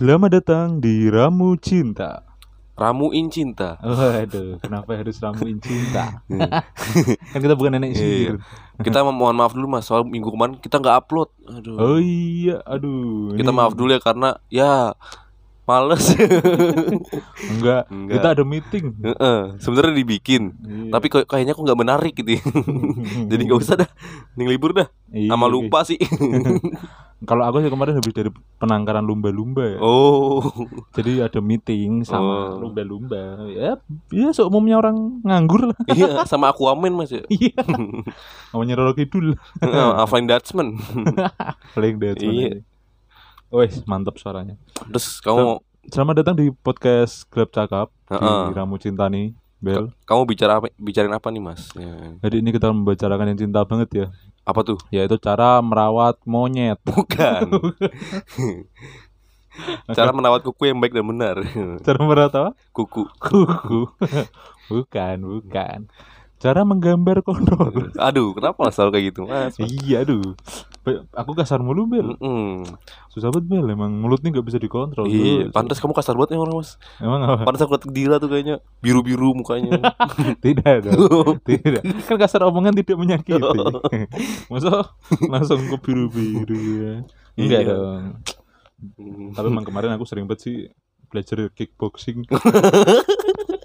Selamat datang di Ramu Cinta. Ramuin cinta. Waduh, kenapa harus ramuin cinta? kan kita bukan nenek Iya. sihir. Kita mo- mohon maaf dulu mas soal minggu kemarin kita nggak upload. Aduh. Oh iya, aduh. kita ini- maaf dulu ya karena ya males. Enggak, Enggak. kita ada meeting. Heeh, Sebenarnya dibikin, Iya. tapi kayaknya kok nggak menarik gitu. Jadi nggak usah dah. Ning libur dah. Iya, Sama iya. lupa sih. Kalau aku sih kemarin habis dari penangkaran lumba-lumba ya. oh. Jadi ada meeting sama Oh. lumba-lumba. Ya, ya seumumnya orang nganggur lah. Iya, sama Aquaman mas ya. Iya. Namanya Roro Kidul. Alvin Dutchman. Paling dead Iya. Wes, mantap suaranya. Terus kamu Selamat datang di podcast Gelap Cakap Heeh. di Ramu Cinta nih, Bel. kamu bicara apa? Bicarain apa nih mas? Ya. Jadi ini kita membicarakan yang cinta banget ya, Apa tuh? yaitu cara merawat monyet. Bukan. Cara merawat kuku yang baik dan benar. Cara merawat apa? Kuku. Kuku. bukan, bukan. Cara menggambar kondor. Aduh, kenapa selalu kayak gitu, Mas? iya, aduh. Aku kasar mulu, Bel. Mm-mm. Susah banget, Bel. Emang mulutnya nggak bisa dikontrol. Iya, pantas kamu kasar banget ya orang, Mas. Emang apa? Pantas aku liat Dila tuh kayaknya biru-biru mukanya. Tidak dong. Tidak. Kan kasar omongan tidak menyakiti. Masa langsung ke biru-biru ya. Enggak Iya. dong. Tapi emang kemarin aku sering banget sih belajar kickboxing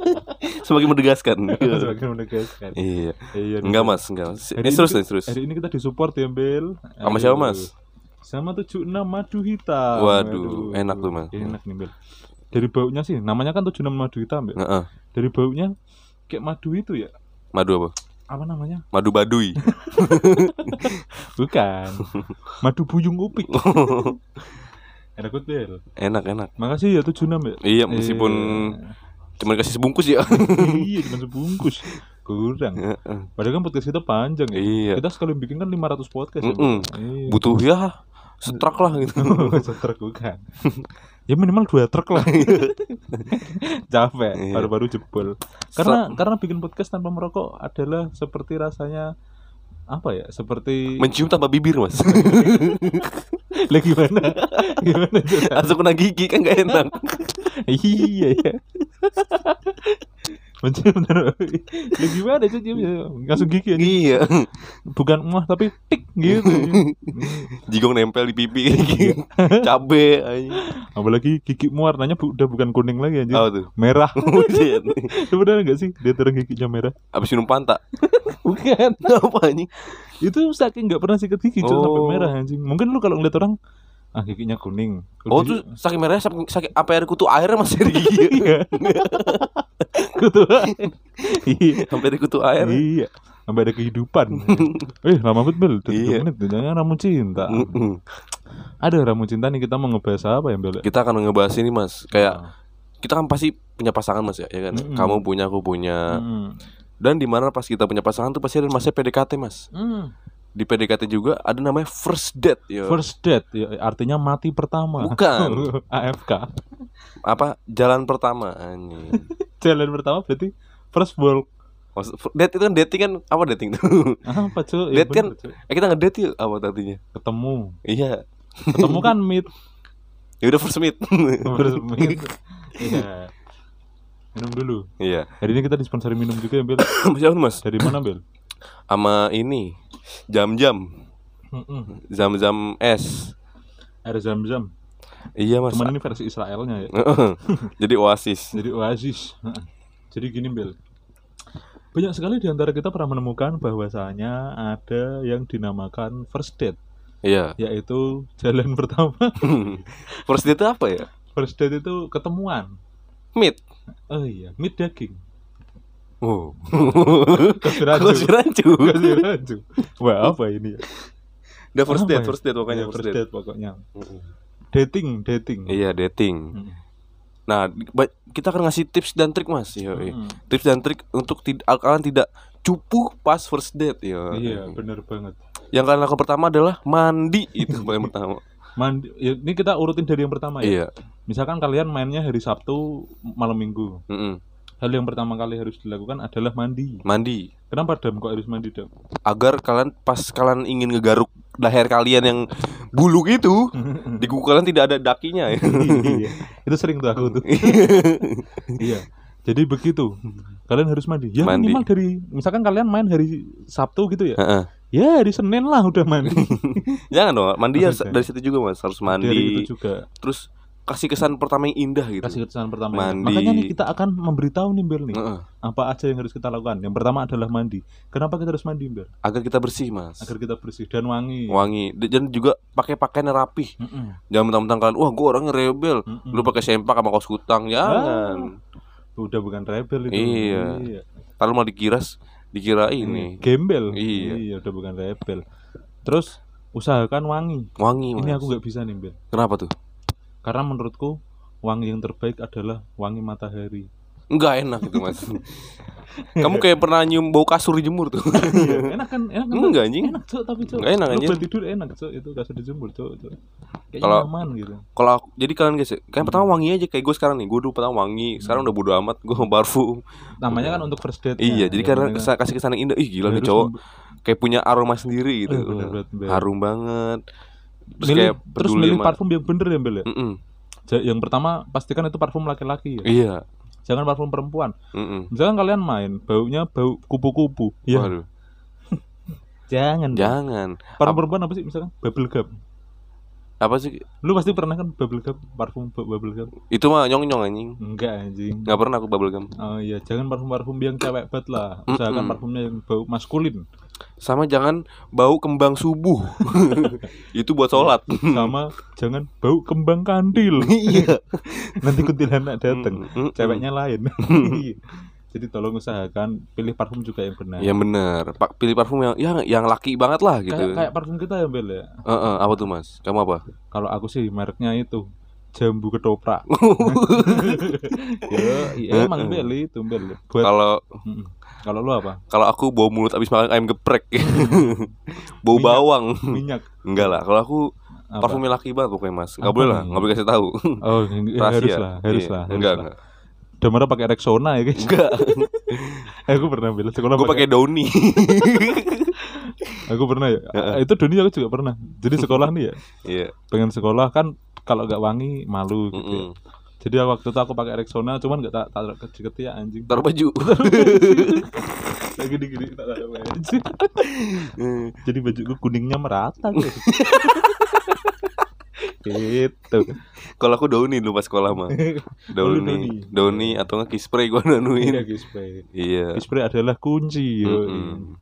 Semakin menegaskan. sebagai menegaskan. Iya. Iya. Enggak. Mas, enggak. Hari Ini ini terus nih, terus. Hari ini kita disupport ya, Bel. Sama siapa. Mas? Sama 76 madu hitam. Waduh, enak tuh, Mas. Enak nih, Bel. Dari baunya sih, namanya kan 76 madu hitam, Bel. Heeh. Dari baunya kayak madu itu ya. Madu apa? Apa namanya? Madu baduy. Bukan. madu buyung upik. Enak banget, Bel. enak, enak. Makasih ya 76 ya. Iya, meskipun cuma dikasih sebungkus ya. iya cuma sebungkus. Kurang. Padahal kan podcast kita panjang ya. Iya. Kita sekali bikin kan 500 podcast ya. Mm-mm. Iya. Butuh ya setrak lah gitu. Setruk bukan. ya minimal dua truk lah. Capek, Iya. baru-baru jebol. Karena karena bikin podcast tanpa merokok adalah seperti rasanya apa ya? Seperti Mencium tambah bibir, Mas. Lah gimana? gimana? Langsung kena gigi kan gak enak. Iya ya. Mencium bener. Lah gimana sih ciumnya? Langsung gigi aja. Iya. Bukan muah tapi tik gitu. Jigong nempel di pipi gitu. Cabe. Apalagi gigi mu warnanya bu- udah bukan kuning lagi anjir. Apa tuh? Merah. Sebenarnya enggak sih? Dia terang giginya merah. Abis minum panta. Bukan. Apa anjing? Itu saking enggak pernah sikat gigi Cuk, sampai Oh. merah anjing. Mungkin lu kalau ngeliat orang ah giginya kuning. Oh Gigi- tuh saking merahnya saking, saking apa air kutu airnya masih ada gigi. iya. Kutu. iya. Sampai ada kutu air. Iya. Sampai ada kehidupan. eh, lama banget Bel. Udah Iya. menit. Jangan ramu cinta. Ada ramu cinta nih kita mau ngebahas apa ya Bel? Kita akan ngebahas ini mas Kayak Ah. kita kan pasti punya pasangan mas ya, ya kan? Mm-mm. Kamu punya, aku punya Hmm. Dan di mana pas kita punya pasangan tuh pasti ada masa PDKT mas Hmm. Di PDKT juga ada namanya first date ya. First date ya, artinya mati pertama. Bukan. AFK. Apa jalan pertama anjing. Jalan pertama berarti first walk. Maksud, date itu kan dating kan apa dating tuh? Apa cuy? Date kan- Eh kita ngedate yuk apa artinya? ketemu. Iya. Ketemu kan meet. Ya udah first meet. First meet. Iya. Minum dulu. Iya. Hari ini kita disponsori minum juga ya Bel. Mas? Dari mana Bel? Sama ini jam-jam, zam-zam es. Air zam-zam. Iya mas. Cuman ini versi Israelnya ya. Jadi oasis. Jadi oasis. Jadi gini Bel. Banyak sekali di antara kita pernah menemukan bahwasanya ada yang dinamakan first date, Iya. yaitu jalan pertama. First date itu apa ya? First date itu ketemuan. Meet. Oh iya, meat daging. Oh. Kasih Aku rancu. si rancu. Rancu. Wah, apa ini ya? Udah first date, ya? first date pokoknya Iya, first date. pokoknya. Dating, dating. Iya, dating. Mm. Nah, kita akan ngasih tips dan trik, Mas. Yo, Mm. Tips dan trik untuk tidak kalian tidak cupu pas first date ya. Iya, bener banget. Yang kalian lakukan pertama adalah mandi itu paling pertama. Mandi, ya, ini kita urutin dari yang pertama ya. Iya. Misalkan kalian mainnya hari Sabtu malam Minggu. Mm-mm. Hal yang pertama kali harus dilakukan adalah mandi. Mandi. Kenapa Dam kok harus mandi Dam? Agar kalian pas kalian ingin ngegaruk leher kalian yang bulu gitu. Di kuku kalian tidak ada dakinya ya. iya. Itu sering tuh aku tuh. iya. Jadi begitu. Kalian harus mandi. Ya Mandi. minimal dari misalkan kalian main hari Sabtu gitu ya. Heeh. Ya hari Senin lah udah mandi. Jangan dong, mandi harus Oke. dari situ juga Mas, harus Dari mandi. itu juga Terus kasih kesan pertama yang indah gitu. kasih kesan pertama. Mandi. Makanya nih kita akan memberitahu nih Bel nih. Heeh. Apa aja yang harus kita lakukan. Yang pertama adalah mandi. Kenapa kita harus mandi Bel? Agar kita bersih, Mas. Agar kita bersih dan wangi. wangi dan juga pakai pakaian yang rapih. Mm-mm. Jangan mentang-mentang kalian, wah gue orangnya rebel. Mm-mm. Lu pakai sempak sama kaos kutang, jangan. Udah bukan rebel itu. Iya. Kalau mau dikiras, dikira ini Gembel. Iya. udah bukan rebel. Terus usahakan wangi. wangi, Mas. Ini aku nggak bisa nih Bel. Kenapa tuh? Karena menurutku wangi yang terbaik adalah wangi matahari. Enggak enak itu, Mas. Kamu kayak pernah nyium bau kasur dijemur tuh. Iya, enak kan? Enak kan? Enggak anjing. Enak, Cok, tapi Cok. Nggak enak, Lu anjing. buat tidur enak, Cok. Itu kasur dijemur, Cok. Cok. Kayak Kalau- nyaman gitu. Kalau aku- jadi kalian guys, kalian pertama wangi aja kayak gue sekarang nih. Gue dulu pertama wangi, sekarang udah bodo amat, gue parfum. Namanya kan untuk first date. Iya, jadi karena kesa- kasih kesan yang indah. Ih, gila nih cowok kayak punya aroma sendiri gitu. Harum banget. Terus milih, kayak terus milih sama- parfum yang bener ya, Bel ya? Mm-mm. Ja- Yang pertama pastikan itu parfum laki-laki ya. Iya. Jangan parfum perempuan. Mm-mm. Misalkan kalian main, baunya bau kupu-kupu. Ya, Waduh, jangan. Jangan. Parfum perempuan apa sih? Misalkan bubble gum. Apa sih? Lu pasti pernah kan bubble gum, parfum bu- bubble gum? Itu mah nyong-nyong anjing. Enggak anjing. Nggak pernah aku bubble gum. Oh iya, jangan parfum-parfum yang cewek banget lah. Usahakan Mm-mm. parfumnya yang bau maskulin. Sama jangan bau kembang subuh. itu buat sholat. Sama jangan bau kembang kandil. Iya. Nanti kuntilanak datang. Mm-mm. Ceweknya lain. Jadi tolong usahakan pilih parfum juga yang benar. Yang bener. Pak pilih parfum yang yang yang laki banget lah gitu. Kayak kayak parfum kita ya Bel ya. Heeh, apa tuh Mas? Kamu apa? Kalau aku sih mereknya itu jambu ketoprak. Yo, iya emang Bel itu Bel. Buat Kalau. Kalau lu apa? kalau aku bau mulut abis makan ayam geprek. bau Minyak. bawang. Minyak. Enggak lah. Kalau aku Apa? parfumnya laki banget pokoknya Mas. Enggak boleh lah, enggak boleh kasih tahu. Oh, ya, harus lah, harus Iya. lah, harus Enggak, lah. enggak. Udah marah pakai Rexona ya guys. Enggak. aku pernah bilang sekolah Gue pakai Downy. Aku pernah ya. itu Doni aku juga pernah. Jadi sekolah nih ya, Iya. pengen sekolah kan kalau nggak wangi malu gitu. ya. Jadi waktu itu aku pakai Rexona, cuman nggak tak taruh ke ya anjing. Taruh baju. Kayak gini-gini tak taruh baju. Jadi bajuku kuningnya merata. Gitu. Kalau aku Downy dulu pas sekolah mah. Downy. Downy atau nggak kispray gue nanuin. Iya, Gispray. Iya. Gispray adalah kunci. Mm-mm.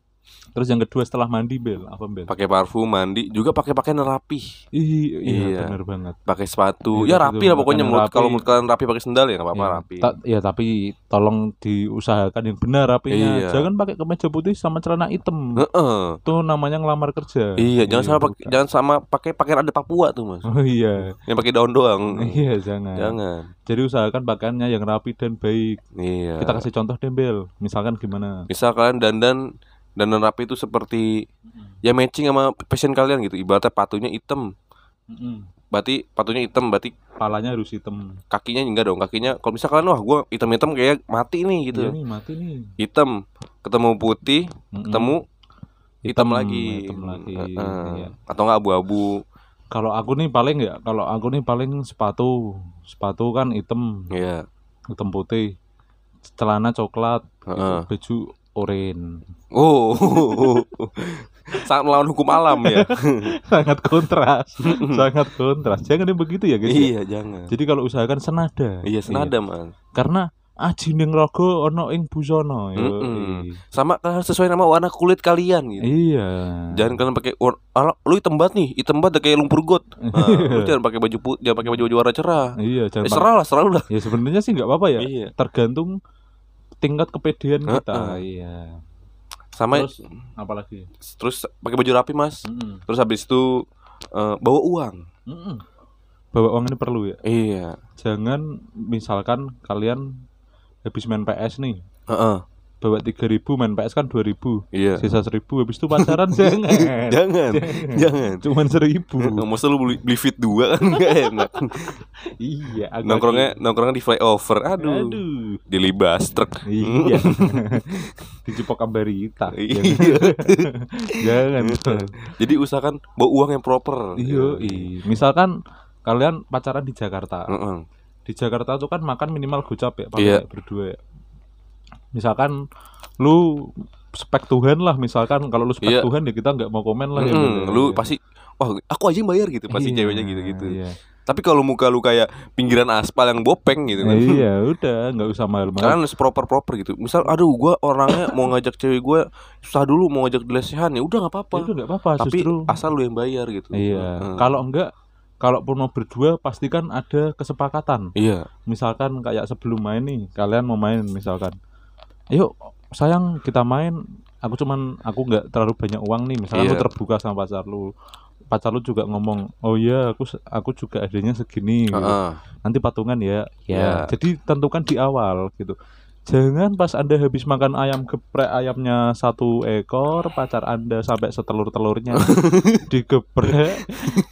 Terus yang kedua setelah mandi bel, apa bel? Pakai parfum, mandi, juga pakai pakaian. Ih, iya, Iya. benar banget. Pakai sepatu. Iya, ya rapi lah pokoknya menurut rapi. kalau menurut kalian rapi pakai sendal ya nggak apa-apa ya, rapi. ta- ya tapi tolong diusahakan yang benar rapinya. Iya. Jangan pakai kemeja putih sama celana hitam. Heeh. Itu namanya ngelamar kerja. Iya, jangan sama pakai bukan. jangan sama pakai pakaian ada Papua tuh, Mas. Oh iya. Yang pakai daun doang. Iya, jangan. Jangan. Jadi usahakan pakaiannya yang rapi dan baik. Iya. Kita kasih contoh dembel. Misalkan gimana? Misal kalian dandan dandan rapi itu seperti ya matching sama fashion kalian gitu. Ibaratnya patunya hitam, berarti patunya hitam, berarti Palanya harus hitam. kakinya enggak dong. Kakinya kalau misal kalian wah gua hitam-hitam kayak mati nih gitu. Iya nih, mati nih. Hitam ketemu putih, ketemu hitam, lagi. Hitam lagi. Heeh. Iya. Atau enggak abu-abu. Kalau aku nih paling ya, kalau aku nih paling sepatu. Sepatu kan hitam, Iya. hitam putih. Celana coklat, Heeh. baju oranye. Oh. Sangat melawan hukum alam ya. sangat kontras sangat kontras jangan yang begitu ya guys ya. iya, jangan. jadi kalau usahakan senada Iya, senada, Mas. karena aji ning raga ana ing busana yo Mm-mm. Sama kan sesuai nama warna kulit kalian gitu. iya Jangan kalian pakai war- ala- lu hitam banget nih, hitam banget kayak lumpur got. Nah, lu jangan pakai baju put, jangan pakai baju baju warna cerah. iya jangan Eh, serah lah, serah lah. ya sebenarnya sih nggak apa-apa ya Iya. tergantung tingkat kepedean kita Heeh. iya Sama terus apalagi terus pakai baju rapi, Mas. Mm-mm. Terus habis itu eh, bawa uang. Mm-mm. bawa uang ini perlu ya Iya. jangan misalkan kalian habis main PS nih Heeh. Bawa 3000 main PS kan 2000 Iya. sisa 1000 habis itu pacaran jangan Jangan, jangan. cuman 1000 Masa lu beli, beli fit dua kan gak enak. iya Nongkrongnya nongkrongnya di flyover. Aduh. aduh Di libas truk. iya dicipok ambarita Iya. jangan Jadi usahakan bawa uang yang proper. iya iya. misalkan kalian pacaran di Jakarta Heeh. di Jakarta tuh kan makan minimal gocap ya Iya. pakai berdua ya. Misalkan lu spek Tuhan lah misalkan kalau lu spek Iya. Tuhan ya kita nggak mau komen lah ya. Mm-mm. Bel, Lu ya. pasti wah aku aja yang bayar gitu pasti Iya, ceweknya gitu-gitu. Iya. Tapi kalau muka lu kayak pinggiran aspal yang bopeng gitu kan. iya, udah nggak usah mahal-mahal. Kan harus proper-proper gitu. Misal aduh gua orangnya mau ngajak cewek gua susah dulu mau ngajak di lesehan ya udah nggak apa-apa. Itu nggak apa-apa Tapi justru. asal lu yang bayar gitu. Iya. Heeh. Kalau enggak kalau pun mau berdua pastikan ada kesepakatan. Iya. Misalkan kayak sebelum main nih, kalian mau main misalkan. Ayo sayang kita main. Aku cuman aku nggak terlalu banyak uang nih. Misalkan lu Iya. terbuka sama pacar lu. Pacar lu juga ngomong, "Oh iya, aku aku juga adanya segini." gitu. Heeh. Nanti patungan ya. Iya. Jadi tentukan di awal gitu. Jangan pas Anda habis makan ayam geprek ayamnya satu ekor, pacar Anda sampai setelur-telurnya digeprek.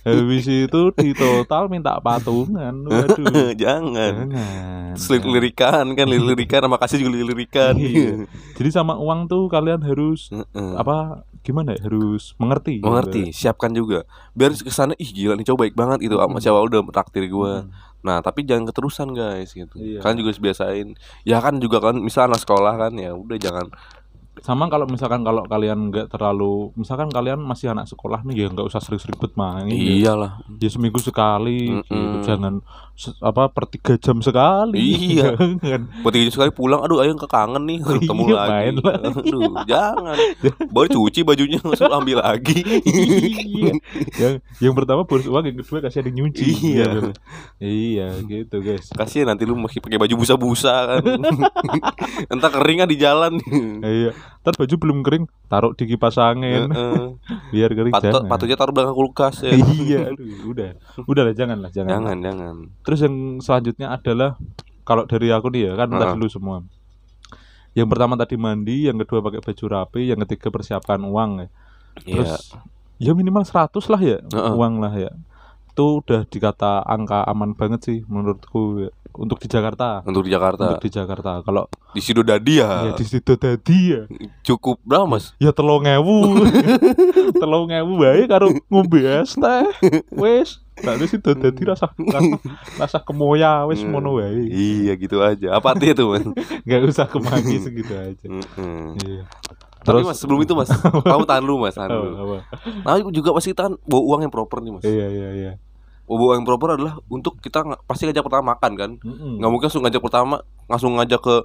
Habis itu di total minta patungan. Waduh. Jangan. Jangan. Lirikan kan lirikan sama kasih juga lirikan. Iya. Jadi sama uang tuh kalian harus apa gimana ya? Harus mengerti. gitu. Mengerti, siapkan juga. Biar ke sana ih gila nih coba baik banget gitu sama Hmm. siapa udah traktir gua. Hmm. Nah, tapi jangan keterusan guys gitu. Iya. Kalian juga biasain. Ya kan juga kan misal anak sekolah kan ya udah jangan Sama kalau misalkan kalau kalian nggak terlalu misalkan kalian masih anak sekolah nih ya nggak usah sering-sering bermain. ya. iyalah. ya seminggu sekali gitu. Mm-mm. jangan se- apa per tiga jam sekali Iya. jangan Buat tiga jam sekali pulang, aduh ayo kekangen nih, ketemu Iya, lagi. main. Aduh, jangan. Baru cuci bajunya langsung ambil lagi. iya yang yang pertama bonus uang yang kedua kasih ada nyuci Iya. bener. iya gitu guys Kasihan nanti lu masih pakai baju busa-busa kan. Entah kering kan di jalan. iya ntar baju belum kering taruh di kipas angin biar kering Patut jangan patutnya taruh belakang kulkas ya. iya aduh, udah udah lah jangan lah jangan, Jangan, jangan. terus yang selanjutnya adalah kalau dari aku nih ya kan Heeh. tadi dulu semua yang pertama tadi mandi yang kedua pakai baju rapi yang ketiga persiapkan uang ya Iya. terus ya minimal 100 lah ya Heeh. uang lah ya itu udah dikata angka aman banget sih menurutku ya. untuk di Jakarta Untuk di Jakarta. untuk di Jakarta kalau Di Sidodadi ya ya. di situ tadi ya Cukup berapa, Mas? ya telung ewu telung ewu bae karo ngombe es teh wes berarti situ tadi rasa rasa, rasa kemoya wes Hmm. mono wae Iya, gitu aja. Apa artinya tuh, Mas? nggak usah kemangi segitu aja Mm-mm. Iya Tapi Terus- Mas, sebelum itu Mas, kamu tahan dulu Mas, tahan dulu. apa? Nah, juga pasti kita kan bawa uang yang proper nih Mas. iya iya iya Bawa uang yang proper adalah untuk kita pasti ngajak pertama makan kan. Mm-mm. Nggak mungkin langsung ngajak pertama, langsung ngajak ke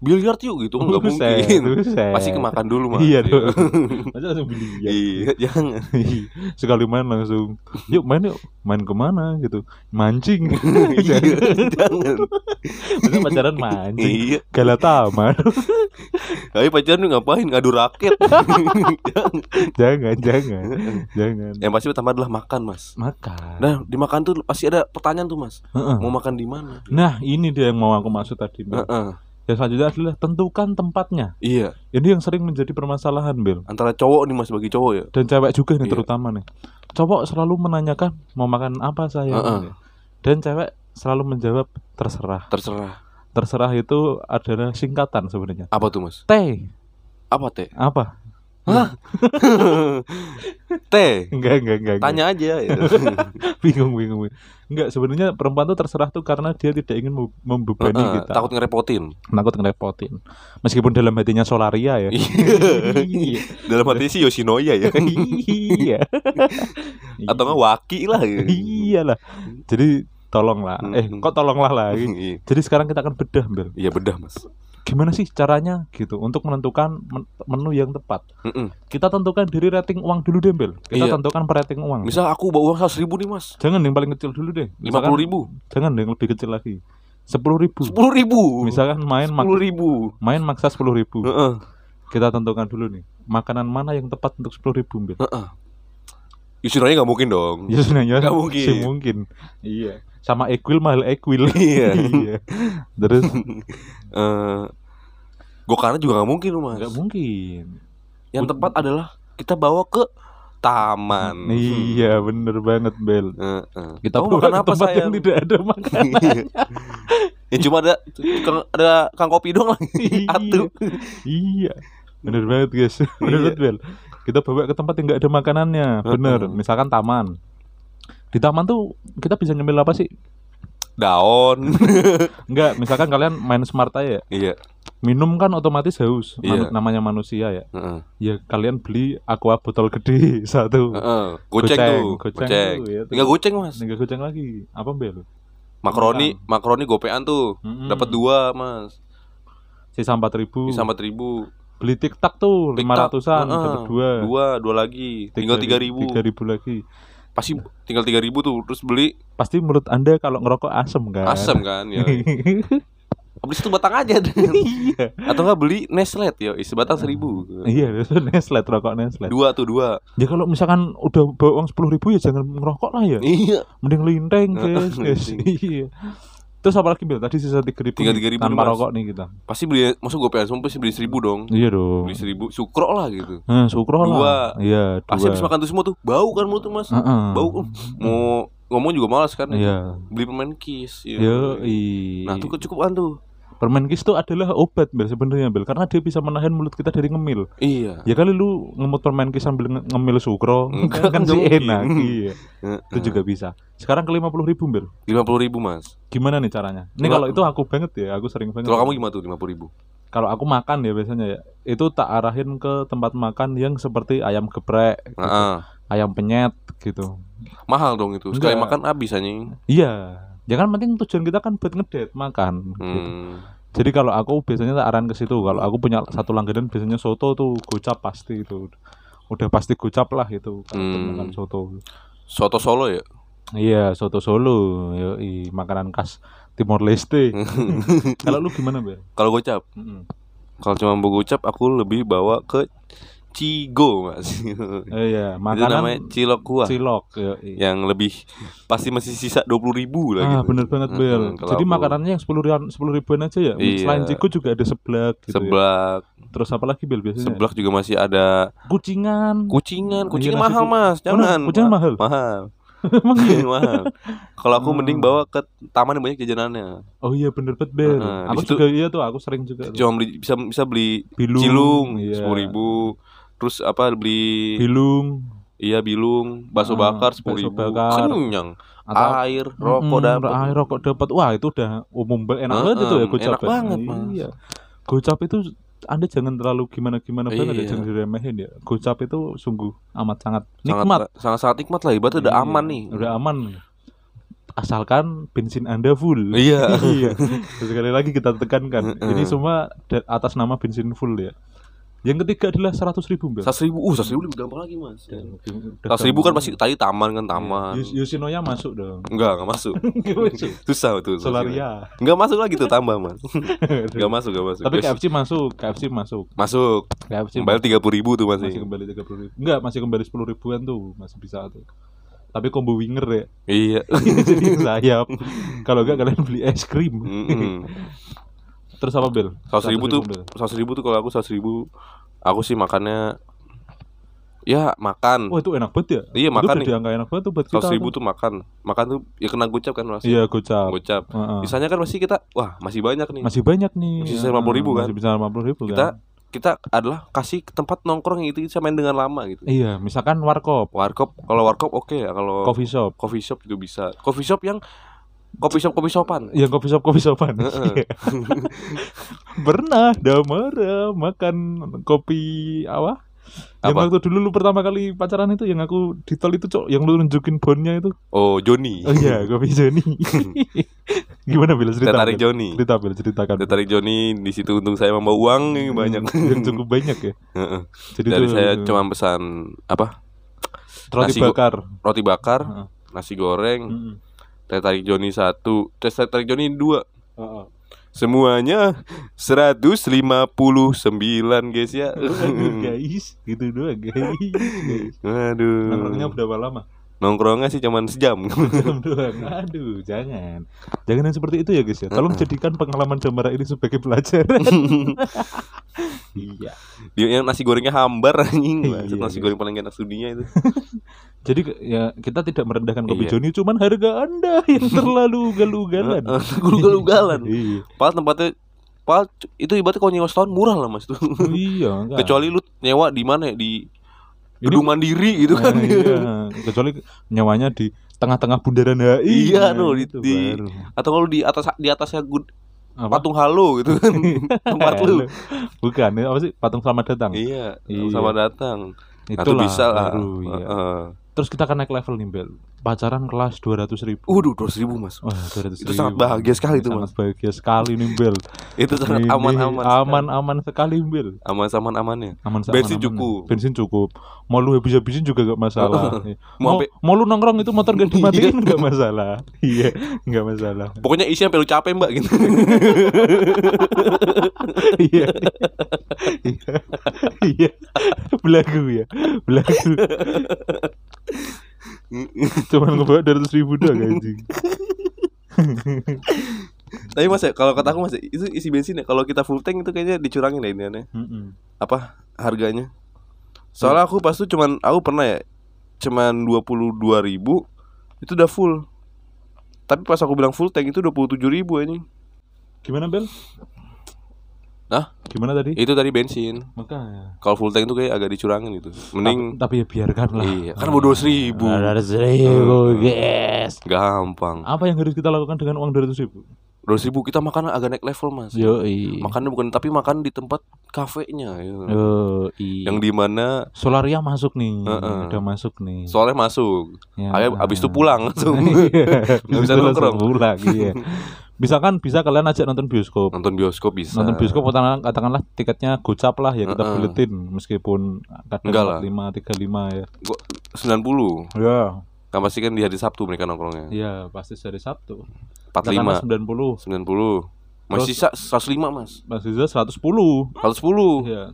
biliar yuk gitu, nggak mungkin. buset. Pasti ke makan dulu Mas. Iya dong. Masa langsung beli ya. Iya, jangan. Sekali main langsung, yuk main yuk, main ke mana gitu, mancing. Iya, jangan. Masa pacaran mancing, Iya. Galatama. Tapi pacaran ngapain ngadu raket? jangan. jangan, jangan. Yang pasti pertama adalah makan Mas. Makan. Nah, di makan tuh pasti ada pertanyaan tuh Mas. Heeh. Mau makan di mana? Nah, ini dia yang mau aku maksud tadi. Bel. Heeh. Yang selanjutnya adalah tentukan tempatnya. Iya, Ini yang sering menjadi permasalahan, Bel. antara cowok nih Mas bagi cowok ya. Dan cewek juga nih Iya. terutama nih. Cowok selalu menanyakan mau makan apa saya. Heeh. Dan cewek selalu menjawab terserah. Terserah. Terserah itu adalah singkatan sebenarnya. Apa tuh Mas? T Apa teh? apa? Hah? teh. Enggak, enggak, enggak. enggak. Tanya aja ya. bingung, bingung. bingung. Enggak, sebenarnya perempuan tuh terserah tuh karena dia tidak ingin mem- membebani Heeh, kita. takut ngerepotin. takut ngerepotin. Meskipun dalam hatinya Solaria ya. Iya. Dalam hati sih Yoshinoya ya. iya. Atau nggak Waki lah. Iyalah. Jadi tolonglah. Eh, kok tolonglah lagi. Iya. Jadi sekarang kita akan bedah, Bel. Iya bedah mas. Gimana sih caranya gitu untuk menentukan men- menu yang tepat? Mm-mm. Kita tentukan dari rating uang dulu deh, Bel. Kita Iya. tentukan per rating uang. Misal aku bawa uang seratus ribu nih mas. Jangan yang paling kecil dulu deh. Lima puluh ribu. Jangan yang lebih kecil lagi. Sepuluh ribu. Sepuluh ribu. Misalkan main Sepuluh ribu. main maksa sepuluh ribu. Heeh. Kita tentukan dulu nih. Makanan mana yang tepat untuk sepuluh ribu, Bel? Heeh. Yoshinoya nggak mungkin dong. Ya sebenarnya Nggak mungkin. sih mungkin. Iya. Sama equil mahal equil. Iya. iya. Terus Eh, Gokarna juga nggak mungkin mas. nggak mungkin Yang tepat adalah kita bawa ke taman. iya bener banget Bel Heeh. kita Kamu bawa makan ke apa tempat yang sayang? tidak ada makanan ya cuma ada ada kang kopi doang lagi. Atu. iya bener banget guys bener Iya. banget Bel kita bawa ke tempat yang nggak ada makanannya bener misalkan taman di taman tuh kita bisa nyemil apa sih Daun. Enggak, misalkan kalian main smart aja ya. Iya. Minum kan otomatis haus, Iya. manu- namanya manusia ya. Heeh. Ya kalian beli aqua botol gede satu. Heeh. Goceng, Goceng, tuh. goceng Goceng. tuh, ya tuh. Tinggal goceng mas. Tinggal goceng lagi. Apa bel? Makaroni, makaroni gopean tuh. Mm-mm. Dapat dua mas. Sisa empat ribu. Bisa empat ribu. Beli tiktak tuh lima TikTok, ratusan, heeh. dapat dua. Dua, dua lagi. Tinggal tiga ribu. Tiga ribu lagi. Pasti tinggal tiga ribu tuh. Terus beli Pasti menurut anda kalau ngerokok asem kan? asam kan. Ya. Beli satu batang aja. iya. Atau enggak beli Neslet yo, isi batang seribu. Iya, itu Neslet rokok Neslet. Dua tuh dua. Ya kalau misalkan udah bawa uang sepuluh ribu ya jangan ngerokok lah ya. Iya. Mending linteng guys, guys. Iya. Terus apa lagi Bil? Tadi sisa tiga ribu. Tiga- tiga ribu tanpa Mas. rokok nih kita. Pasti beli, masuk gopean semua pasti beli seribu dong. Iya dong. Beli seribu, sukro lah gitu. Nah, sukro Dua. lah. Iya, dua. Pasti habis makan tuh semua tuh bau kan mulut tuh mas. Heeh. Bau. Mau ngomong juga malas kan. Iya. Beli permen kiss. iya. Nah tuh kecukupan tuh. Permen kis itu adalah obat Bel sebenarnya Bel karena dia bisa menahan mulut kita dari ngemil. Iya. Ya kali lu ngemut permen kis sambil nge- ngemil sukro Enggak, kan sih nggak enak. mungkin. Iya. Itu juga bisa. Sekarang ke lima puluh ribu Bel. Lima puluh ribu mas. Gimana nih caranya? Ini Kalau- itu aku banget ya, aku sering banget. Kalau kamu gimana tuh lima puluh ribu? kalau aku makan ya biasanya ya, itu tak arahin ke tempat makan yang seperti ayam geprek, gitu. Ayam penyet gitu. mahal dong itu. Sekali Enggak. makan habis anjing. Iya. Ya kan penting tujuan kita kan buat ngedet makan. gitu. Hmm. Jadi kalau aku biasanya tak arahin ke situ. Kalau aku punya satu langganan biasanya soto tuh gocap pasti itu. Udah pasti gocap lah itu kalau Hmm. makan soto. Soto Solo ya. Iya, soto Solo. Yoi, makanan khas Timor Leste. kalau lu gimana, Bel? Kalau gocap, Mm-mm. kalau cuma mau gocap aku lebih bawa ke Cigo mas. Oh iya, Itu makanan namanya cilok kuah. cilok. Yoi. yang lebih pasti masih sisa dua puluh ribu lah Ah gitu. bener banget Bel. Kalau Jadi makanannya yang sepuluh ribuan sepuluh ribuan aja ya. Iya. Selain ciku juga ada seblak gitu. ya. seblak, Terus apa lagi Bel biasanya? seblak juga masih ada Kucingan. kucingan, kucingan Iya, mahal ku- mas, Oh, jangan. kucingan mahal. mahal, Emang iya. mahal. Kalau aku Hmm. mending bawa ke taman yang banyak jajanannya. Oh iya bener banget Bel. Di aku situ- juga iya tuh, aku sering juga. Cuma beli bisa bisa beli Bilung. cilung iya. sepuluh ribu, terus apa beli Bilung iya bilung, bakso Ah, bakar sepuluh ribu, bakar. kenyang. atau Air, rokok Mm, dapat. Air rokok dapat. Wah, itu udah umum. Enak banget itu ya gocap. enak ya. banget, Mas. Iya. Gocap itu anda jangan terlalu gimana-gimana banget ya, Iya. jangan diremehin ya. Gocap itu sungguh amat sangat Sangat nikmat. sangat sangat nikmat lah, ibaratnya udah Iya, aman nih. Udah aman. Asalkan bensin Anda full. Iya. iya. Sekali lagi kita tekankan, ini semua atas nama bensin full ya. Yang ketiga adalah 100 ribu, Mbak. Seratus ribu, uh seratus ribu lebih gampang lagi mas. Seratus ribu kan pasti tadi taman kan taman. Yus- Yoshinoya masuk dong. Enggak, enggak masuk. Susah betul. Solaria. Enggak masuk lagi tuh tambah mas. Enggak masuk, enggak masuk. Tapi KFC masuk, KFC masuk. masuk. KFC Kembali tiga puluh ribu tuh masih masih. kembali 30 ribu. Enggak, masih kembali 10 ribuan tuh, masih bisa tuh. Tapi combo winger ya. Iya. Jadi sayap. Kalau enggak kalian beli es krim. Terus apa, Bel? Seratus ribu tuh, seratus ribu tuh kalau aku seratus ribu, aku sih makannya, ya makan. Wah, itu enak banget ya. Iya, Itu makan nih. diangka enak banget tuh buat kita. Seratus ribu tuh. makan, makan tuh ya kena gocap kan mas. Iya, gocap. Gocap. Heeh. Misalnya kan pasti kita, wah masih banyak nih. Masih banyak nih. Masih sisa 50 ribu kan? Masih bisa 50 ribu Kita kan. kita adalah kasih tempat nongkrong yang itu bisa main dengan lama gitu. Iya, misalkan warkop, Warkop, kalau warkop oke ya, kalau coffee shop. coffee shop itu bisa. Coffee shop yang coffee shop coffee shopan. Yang coffee shop coffee shopan. Heeh. Pernah Damara makan kopi apa? Yang Apa? waktu dulu lu pertama kali pacaran itu yang aku di tol itu cok yang lu nunjukin bonnya itu. Oh Joni. Oh iya, kopi Joni. Gimana bila cerita? Saya tarik Bil? Joni. Cerita Bil, ceritakan. Saya tarik Joni di situ untung saya membawa uang yang banyak. yang cukup banyak ya. Heeh. Jadi Dari tuh, saya cuma pesan apa? roti nasi bakar. Roti bakar, Heeh. nasi goreng, Heeh. Teh tarik Joni satu, teh tarik Joni dua. Heeh. Semuanya 159 guys ya. Aduh, guys, gitu doang guys. guys. Aduh. Nongkrongnya berapa lama? Nongkrongnya sih cuman sejam. jam doang. Aduh, jangan. Jangan yang seperti itu ya guys ya. Tolong jadikan pengalaman Jamara ini sebagai pelajaran. iya. Dia yang nasi gorengnya hambar anjing. Iya, Bangsat, nasi iya. goreng paling enak dunia itu. Jadi ya kita tidak merendahkan kopi Iya. Joni, cuman harga Anda yang terlalu ugal-ugalan. Ugal-ugalan. iya. Padahal tempatnya Padahal itu ibaratnya kalau nyewa setahun murah lah mas tuh. iya, enggak. Kecuali lu nyewa di mana ya di gedung mandiri gitu kan. Nah, iya. Kecuali nyawanya di tengah-tengah bundaran HI. Iya, Nah, no, di- di-. Atau kalau di atas di atasnya gud, Apa? patung halo gitu kan. Tempat lu. Bukan, apa sih? Patung selamat datang. Iya, Iya. sama datang. Nah, itu bisa lah. baru, iya. Heeh. Terus kita akan naik level nih, Bel. Pacaran kelas 200 ribu. Waduh, dua ribu mas. Wah, 200 Itu sangat bahagia sekali itu, Sangat bahagia sekali nih, Bel. Itu sangat Ini aman-aman. Aman-aman sekali, Bel. Aman aman amannya. Aman Bensin aman-aman. cukup. Bensin cukup. Mau lu habis-habisin juga gak masalah. Iya. Mau mau, lu nongkrong itu motor gak dimatiin gak masalah. Iya, gak masalah. Pokoknya isi sampai lu capek mbak gitu. Iya. Iya. Iya. Belagu ya. Belagu. Cuman ngebawa 200 ribu doang anjing. Tapi mas ya, kalau kata aku mas ya, itu isi bensin ya. Kalau kita full tank itu kayaknya dicurangin deh ini aneh. Apa harganya soalnya aku pas itu cuman aku pernah ya cuman dua puluh dua ribu itu udah full tapi pas aku bilang full tank itu dua puluh tujuh ribu ini Gimana, Bel? Hah? Gimana tadi? itu tadi bensin Makanya. kalau full tank itu kayak agak dicurangin gitu mending tapi, tapi ya biarkan lah. iya kan mau dua ribu Ada seribu, guys. gampang Apa yang harus kita lakukan dengan uang 200 ribu? dua ribu kita makan agak naik level mas Yoi. makannya bukan tapi makan di tempat kafenya ya. Yoi. yang di mana Solaria masuk nih. Heeh. Udah masuk nih. soalnya masuk Ya. Ayo, abis itu pulang langsung Iya. Nggak bisa nongkrong. pulang, iya. Bisa kan bisa kalian ajak nonton bioskop. nonton bioskop bisa Nonton bioskop katakanlah, katakanlah tiketnya gocap lah ya kita Heeh. buletin meskipun kadang lah. 45 35 ya. Gua- 90 Ya. Kan pasti kan di hari Sabtu mereka nongkrongnya. Iya, pasti hari Sabtu. 45, 90. 90. Masih sisa 105, Mas. Mas Riza 110. 110. Iya.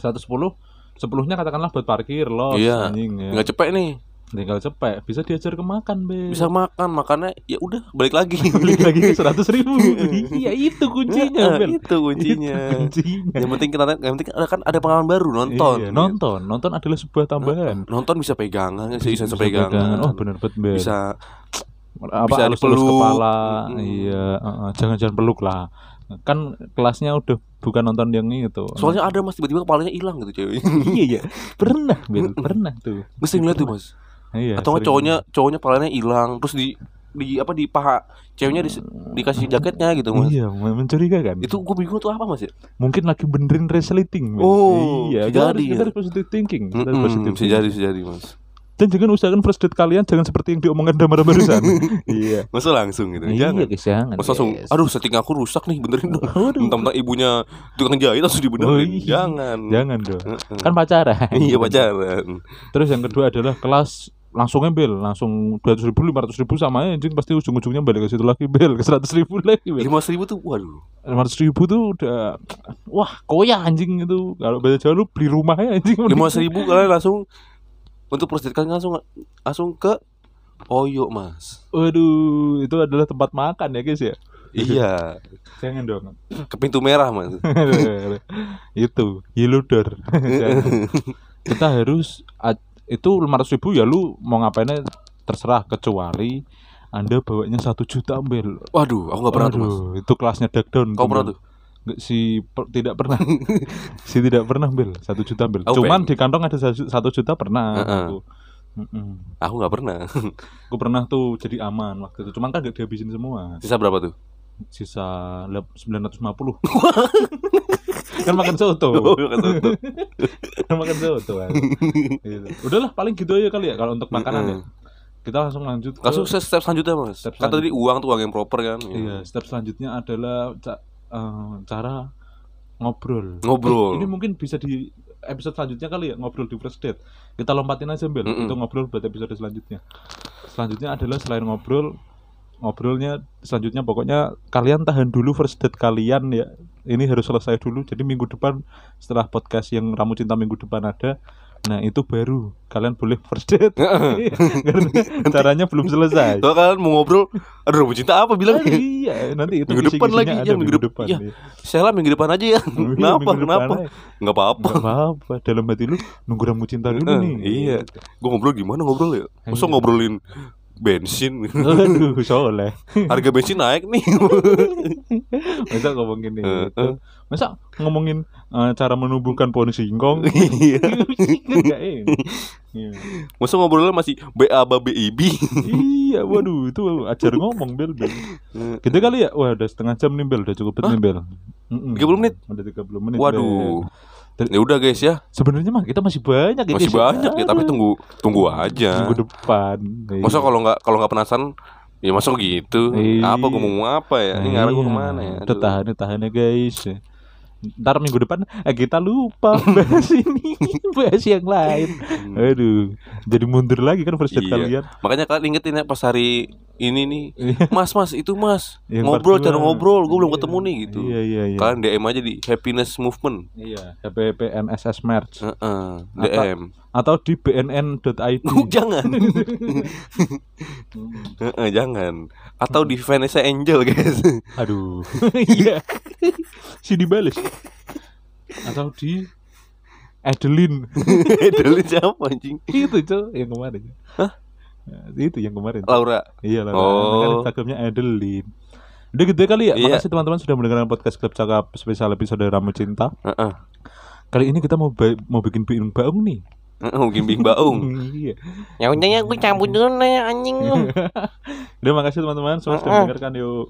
110 10-nya katakanlah buat parkir loh Iya. ya. Nggak cepet nih. Tinggal cepet, bisa diajar ke makan, Be. Bisa makan, makannya ya udah balik lagi. beli lagi ke 100 ribu. iya, itu kuncinya, Nah, Bel. itu kuncinya. Itu kuncinya. yang penting kita yang penting ada kan ada pengalaman baru nonton. Iya, nonton. Nonton adalah sebuah tambahan. Nonton bisa pegangan, bisa bisa, Bisa pegangan. Oh, bener bener Bel. Bisa apa bisa halus-halus dipeluk. kepala. Mm-mm. Iya, heeh, jangan-jangan peluk lah. Kan kelasnya udah bukan nonton yang itu. soalnya ada Mas tiba-tiba kepalanya hilang gitu cewek. iya iya. Pernah, Bel. Pernah tuh. Mesti ngeliat tuh, Mas. Iya. Atau nggak sering. cowoknya cowoknya palanya hilang terus di di apa di paha ceweknya di, dikasih jaketnya gitu mas Iya, mencurigakan. itu gue bingung tuh apa mas ya mungkin lagi benerin resleting. Bel. Oh, iya. bisa Kita harus, jadi kita ya. harus positive thinking. Harus Mm-mm, positive bisa thinking. jadi mas Dan jangan usahakan first date kalian jangan seperti yang diomongkan Damar barusan. iya. masa langsung gitu Iya, jangan guys, jangan. Masa langsung guys. aduh setting aku rusak nih benerin dong mentang-mentang ibunya tukang jahit langsung dibenerin Oh, iya. jangan Jangan dong. Kan pacaran. iya pacaran Terus yang kedua adalah kelas langsung bel langsung dua ribu lima ratus ribu sama anjing pasti ujung-ujungnya balik ke situ lagi bel ke seratus ribu lagi lima ribu tuh waduh. lima ratus ribu tuh udah wah koya anjing itu. Kalau bahasa Jawa lu beli rumahnya anjing. lima ribu kalian langsung untuk kalian langsung langsung ke Oyo mas. Waduh itu adalah tempat makan ya guys ya? Iya. Jangan dong. Ke pintu merah mas. Itu yellow door kita harus itu lima ratus ribu ya lu mau ngapainnya? Terserah kecuali anda bawanya satu juta bel waduh aku nggak pernah tuh mas. Itu kelasnya down kau pernah tuh? Nggak, si per- tidak pernah. Si tidak pernah bel satu juta bel Aku cuman pengen. di kantong ada satu juta pernah Heeh. aku. Mm-mm. aku nggak pernah. Aku pernah tuh jadi aman waktu itu. Cuman kan gak dihabisin semua. Sisa berapa tuh sisa lep- 950 kan makan soto. Oh, makan soto. kan makan soto kan. Gitu. udahlah paling gitu aja kali ya kalau untuk makanan ya. Kita langsung lanjut ke Langsung step, selanjutnya mas. Step Kan tadi uang tuh uang yang proper kan? Iya step selanjutnya adalah ca- eh, cara ngobrol. Ngobrol. Ini mungkin bisa di episode selanjutnya kali ya ngobrol di first date. Kita lompatin aja bel Mm-mm. itu ngobrol buat episode selanjutnya. Selanjutnya adalah selain ngobrol ngobrolnya selanjutnya pokoknya kalian tahan dulu first date kalian ya ini harus selesai dulu jadi minggu depan setelah podcast yang ramu cinta minggu depan ada Nah itu baru kalian boleh first date Karena caranya belum selesai Kalau kalian mau ngobrol, aduh mau cinta apa bilang? Ah, Iya nanti itu Minggu depan lagi, ada ya, minggu depan. Ya. iya. Sheila minggu depan aja ya. Minggu Kenapa? Kenapa? Nggak apa-apa. Nggak apa-apa dalam hati lu nunggu ramu cinta dulu nih iya. Gue ngobrol gimana ngobrol ya? Masa Iya. ngobrolin bensin? Aduh soleh Harga bensin naik nih. Masa ngomongin Heeh. itu Masa ngomongin eh, cara menumbuhkan pohon singkong Iya. Iya. Masa ngobrolnya masih BA BIB? Iya, waduh itu ajar ngomong Bel Bel. Gitu kali ya? Wah, udah setengah jam nih Bel, udah cukup Hah? nih Bel. Mm-mm. 30 menit? Udah 30 menit. Waduh. Bel. Ya udah guys ya, Sebenarnya mah kita masih banyak ya. masih guys. banyak ya, tapi tunggu tunggu aja. minggu depan. Masa kalau nggak kalau nggak penasaran, ya masa gitu. Iya. Apa gue mau apa ya? Ini ngarah gue ke mana ya? Aduh. tahan, tahan ya guys. Ntar minggu depan eh, kita lupa bahas ini, bahas yang lain. Aduh, jadi mundur lagi kan first date Iya. kalian. Makanya kalian ingetin ya pas hari ini nih, Iya. Mas Mas itu Mas Yang ngobrol cara ngobrol, gue belum Iya. ketemu nih gitu. Iya, iya, iya. Kalian DM aja di Happiness Movement. Iya, HPPNSS Merch Heeh, Atau- DM. atau di bnn.id. jangan. Heeh, jangan. Atau di Vanessa Angel, guys. Aduh. Iya. si dibales. Atau di Adeline. Dulu siapa anjing? itu cok yang kemarin. Hah? Ya, itu yang kemarin. Laura. Iya lah. Oh. Kan Instagramnya Adeline. Udah gitu kali ya. Iya. Makasih teman-teman sudah mendengarkan podcast Klub Cakap spesial episode Ramu Cinta. Heeh. Kali ini kita mau mau bikin bikin baung nih. Heeh, Mungkin Bing Baung. iya. Ya udah ya gue cabut dulu ya anjing lu. Udah makasih teman-teman semua sudah mendengarkan yuk.